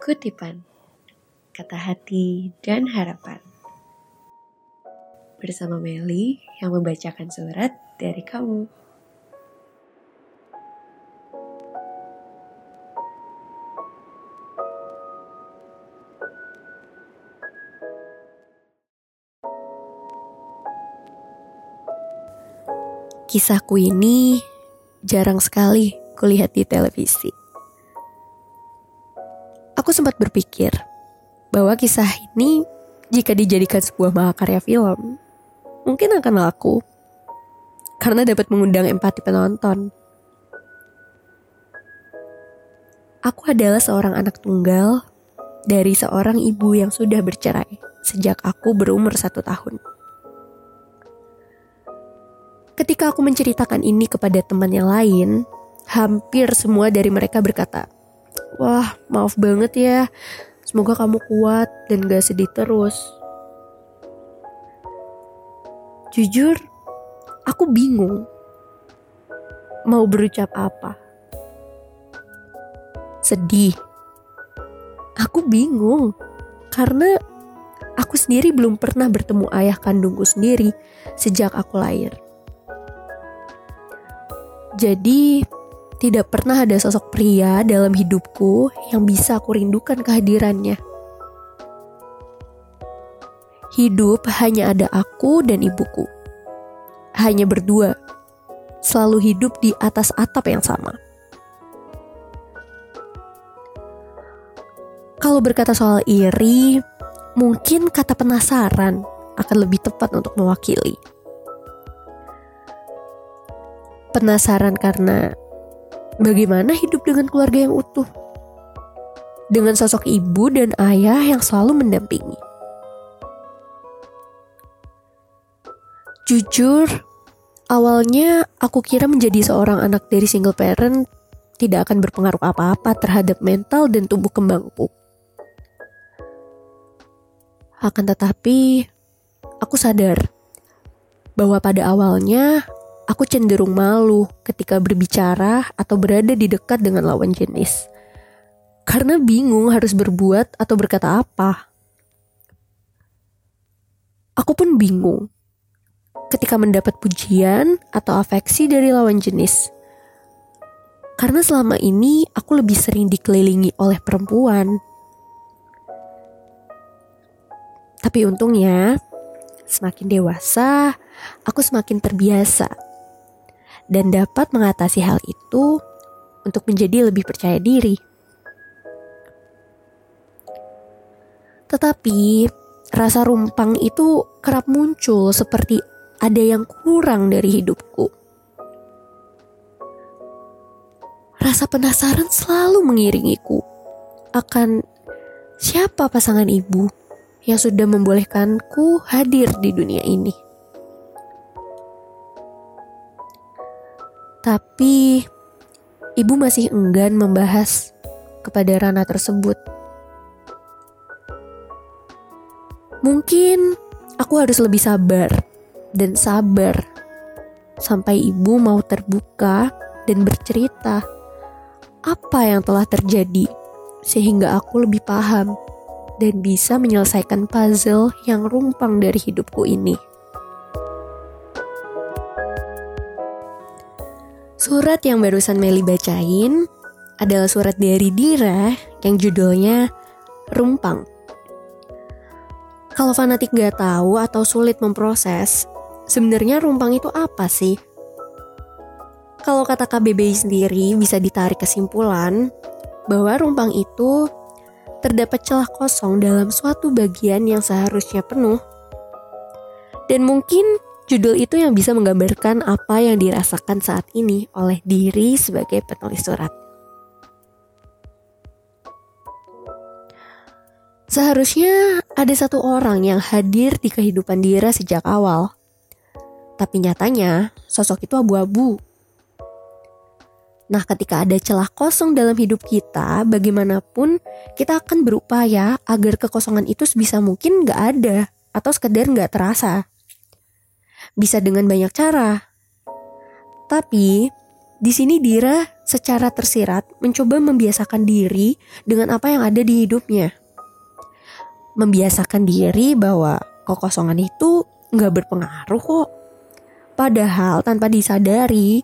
Kutipan Kata Hati dan Harapan Bersama Meli yang membacakan surat dari kamu. Kisahku ini jarang sekali kulihat di televisi. Sempat berpikir bahwa kisah ini jika dijadikan sebuah mahakarya film, mungkin akan laku karena dapat mengundang empati penonton. Aku adalah seorang anak tunggal dari seorang ibu yang sudah bercerai sejak aku berumur satu tahun. Ketika aku menceritakan ini kepada teman yang lain, hampir semua dari mereka berkata, Wah, maaf banget ya. Semoga kamu kuat dan gak sedih terus. Jujur, aku bingung. Mau berucap apa? Sedih. Aku bingung. Karena aku sendiri belum pernah bertemu ayah kandungku sendiri sejak aku lahir. Jadi, tidak pernah ada sosok pria dalam hidupku yang bisa aku rindukan kehadirannya. Hidup hanya ada aku dan ibuku. Hanya berdua, selalu hidup di atas atap yang sama. Kalau berkata soal iri, mungkin kata penasaran akan lebih tepat untuk mewakili penasaran karena bagaimana hidup dengan keluarga yang utuh. Dengan sosok ibu dan ayah yang selalu mendampingi. Jujur, awalnya aku kira menjadi seorang anak dari single parent tidak akan berpengaruh apa-apa terhadap mental dan tumbuh kembangku. Akan tetapi, aku sadar bahwa pada awalnya aku cenderung malu ketika berbicara atau berada di dekat dengan lawan jenis. Karena bingung harus berbuat atau berkata apa. Aku pun bingung ketika mendapat pujian atau afeksi dari lawan jenis. Karena selama ini aku lebih sering dikelilingi oleh perempuan. Tapi untungnya, semakin dewasa, aku semakin terbiasa dan dapat mengatasi hal itu untuk menjadi lebih percaya diri. Tetapi rasa rumpang itu kerap muncul seperti ada yang kurang dari hidupku. Rasa penasaran selalu mengiringiku akan siapa pasangan ibu yang sudah membolehkanku hadir di dunia ini. Tapi ibu masih enggan membahas kepada Rana tersebut. Mungkin aku harus lebih sabar dan sabar sampai ibu mau terbuka dan bercerita apa yang telah terjadi sehingga aku lebih paham dan bisa menyelesaikan puzzle yang rumpang dari hidupku ini. Surat yang barusan Meli bacain adalah surat dari Dira yang judulnya Rumpang. Kalau fanatik gak tahu atau sulit memproses, sebenarnya rumpang itu apa sih? Kalau kata KBBI sendiri bisa ditarik kesimpulan bahwa rumpang itu terdapat celah kosong dalam suatu bagian yang seharusnya penuh. Dan mungkin Judul itu yang bisa menggambarkan apa yang dirasakan saat ini oleh diri sebagai penulis surat. Seharusnya ada satu orang yang hadir di kehidupan Dira sejak awal. Tapi nyatanya sosok itu abu-abu. Nah ketika ada celah kosong dalam hidup kita, bagaimanapun kita akan berupaya agar kekosongan itu sebisa mungkin gak ada atau sekedar gak terasa bisa dengan banyak cara. Tapi di sini Dira secara tersirat mencoba membiasakan diri dengan apa yang ada di hidupnya. Membiasakan diri bahwa kekosongan itu nggak berpengaruh kok. Padahal tanpa disadari,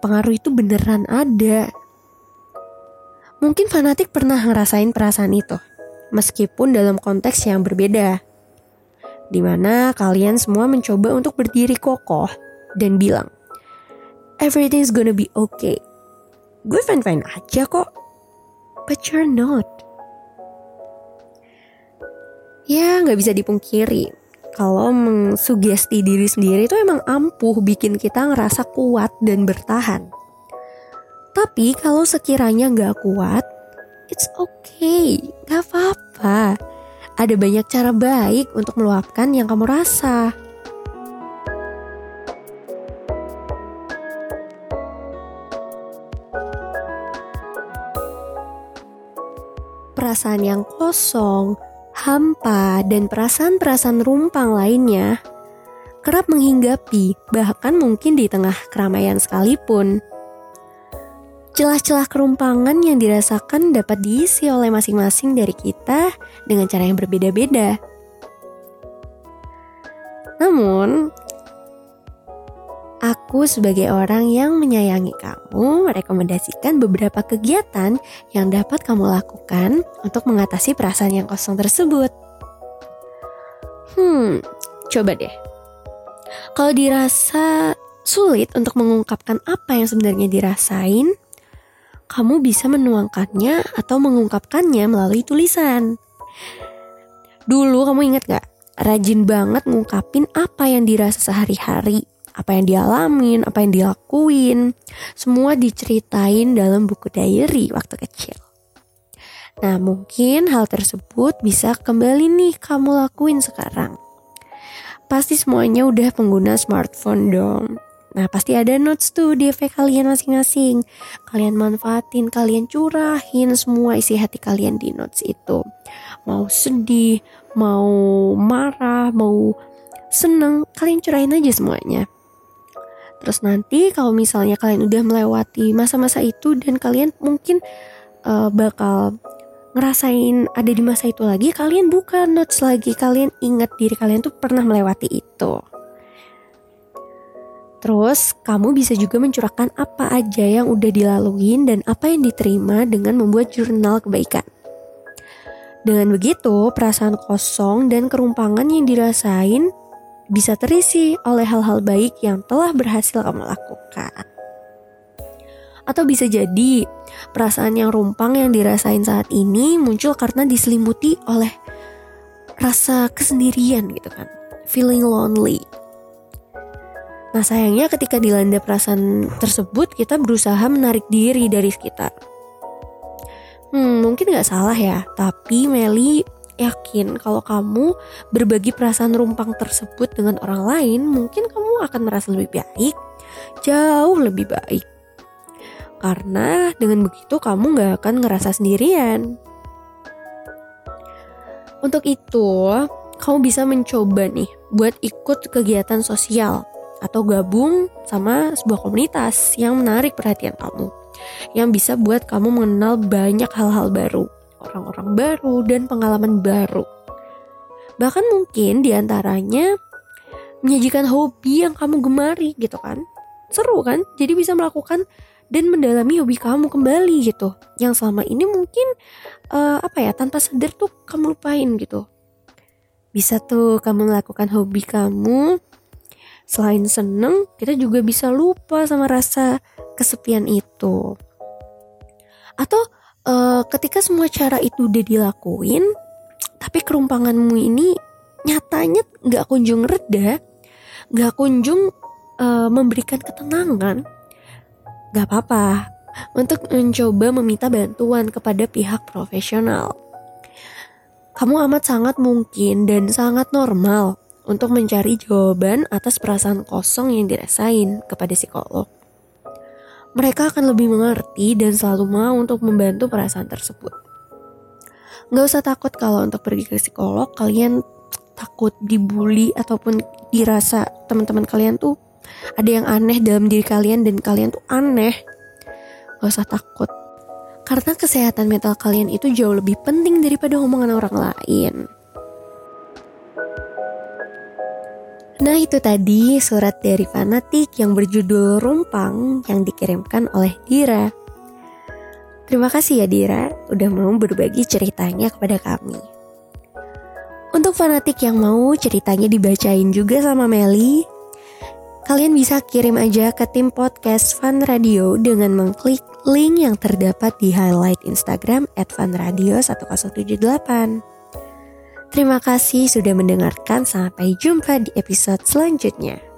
pengaruh itu beneran ada. Mungkin fanatik pernah ngerasain perasaan itu, meskipun dalam konteks yang berbeda. Di mana kalian semua mencoba untuk berdiri kokoh dan bilang, everything's gonna be okay gue fine-fine aja kok. But you're not. Ya nggak bisa dipungkiri. Kalau mengsugesti diri sendiri itu emang ampuh bikin kita ngerasa kuat dan bertahan. Tapi kalau sekiranya nggak kuat, it's okay, nggak apa-apa. Ada banyak cara baik untuk meluapkan yang kamu rasa. perasaan yang kosong, hampa, dan perasaan-perasaan rumpang lainnya kerap menghinggapi, bahkan mungkin di tengah keramaian sekalipun. Celah-celah kerumpangan yang dirasakan dapat diisi oleh masing-masing dari kita dengan cara yang berbeda-beda. Namun, Aku sebagai orang yang menyayangi kamu merekomendasikan beberapa kegiatan yang dapat kamu lakukan untuk mengatasi perasaan yang kosong tersebut. Hmm, coba deh. Kalau dirasa sulit untuk mengungkapkan apa yang sebenarnya dirasain, kamu bisa menuangkannya atau mengungkapkannya melalui tulisan. Dulu kamu ingat gak? Rajin banget ngungkapin apa yang dirasa sehari-hari apa yang dialamin, apa yang dilakuin, semua diceritain dalam buku diary waktu kecil. Nah, mungkin hal tersebut bisa kembali nih kamu lakuin sekarang. Pasti semuanya udah pengguna smartphone dong. Nah, pasti ada notes tuh di HP kalian masing-masing. Kalian manfaatin, kalian curahin semua isi hati kalian di notes itu. Mau sedih, mau marah, mau seneng, kalian curahin aja semuanya. Terus nanti kalau misalnya kalian udah melewati masa-masa itu dan kalian mungkin uh, bakal ngerasain ada di masa itu lagi, kalian buka notes lagi, kalian ingat diri kalian tuh pernah melewati itu. Terus kamu bisa juga mencurahkan apa aja yang udah dilaluin dan apa yang diterima dengan membuat jurnal kebaikan. Dengan begitu, perasaan kosong dan kerumpangan yang dirasain bisa terisi oleh hal-hal baik yang telah berhasil kamu lakukan. Atau bisa jadi perasaan yang rumpang yang dirasain saat ini muncul karena diselimuti oleh rasa kesendirian gitu kan. Feeling lonely. Nah sayangnya ketika dilanda perasaan tersebut kita berusaha menarik diri dari sekitar. Hmm mungkin gak salah ya, tapi Meli yakin kalau kamu berbagi perasaan rumpang tersebut dengan orang lain, mungkin kamu akan merasa lebih baik, jauh lebih baik. Karena dengan begitu kamu gak akan ngerasa sendirian. Untuk itu, kamu bisa mencoba nih buat ikut kegiatan sosial atau gabung sama sebuah komunitas yang menarik perhatian kamu. Yang bisa buat kamu mengenal banyak hal-hal baru orang-orang baru, dan pengalaman baru. Bahkan mungkin di antaranya menyajikan hobi yang kamu gemari gitu kan. Seru kan? Jadi bisa melakukan dan mendalami hobi kamu kembali gitu. Yang selama ini mungkin uh, apa ya tanpa sadar tuh kamu lupain gitu. Bisa tuh kamu melakukan hobi kamu. Selain seneng, kita juga bisa lupa sama rasa kesepian itu. Atau uh, ketika semua cara itu udah dilakuin tapi kerumpanganmu ini nyatanya nggak kunjung reda nggak kunjung uh, memberikan ketenangan nggak apa-apa untuk mencoba meminta bantuan kepada pihak profesional kamu amat sangat mungkin dan sangat normal untuk mencari jawaban atas perasaan kosong yang dirasain kepada psikolog mereka akan lebih mengerti dan selalu mau untuk membantu perasaan tersebut. Gak usah takut kalau untuk pergi ke psikolog, kalian takut dibully ataupun dirasa teman-teman kalian tuh ada yang aneh dalam diri kalian dan kalian tuh aneh. gak usah takut. Karena kesehatan mental kalian itu jauh lebih penting daripada omongan orang lain. Nah itu tadi surat dari fanatik yang berjudul Rumpang yang dikirimkan oleh Dira. Terima kasih ya Dira udah mau berbagi ceritanya kepada kami. Untuk fanatik yang mau ceritanya dibacain juga sama Meli, kalian bisa kirim aja ke tim podcast Fun Radio dengan mengklik link yang terdapat di highlight Instagram at funradio 1078. Terima kasih sudah mendengarkan. Sampai jumpa di episode selanjutnya.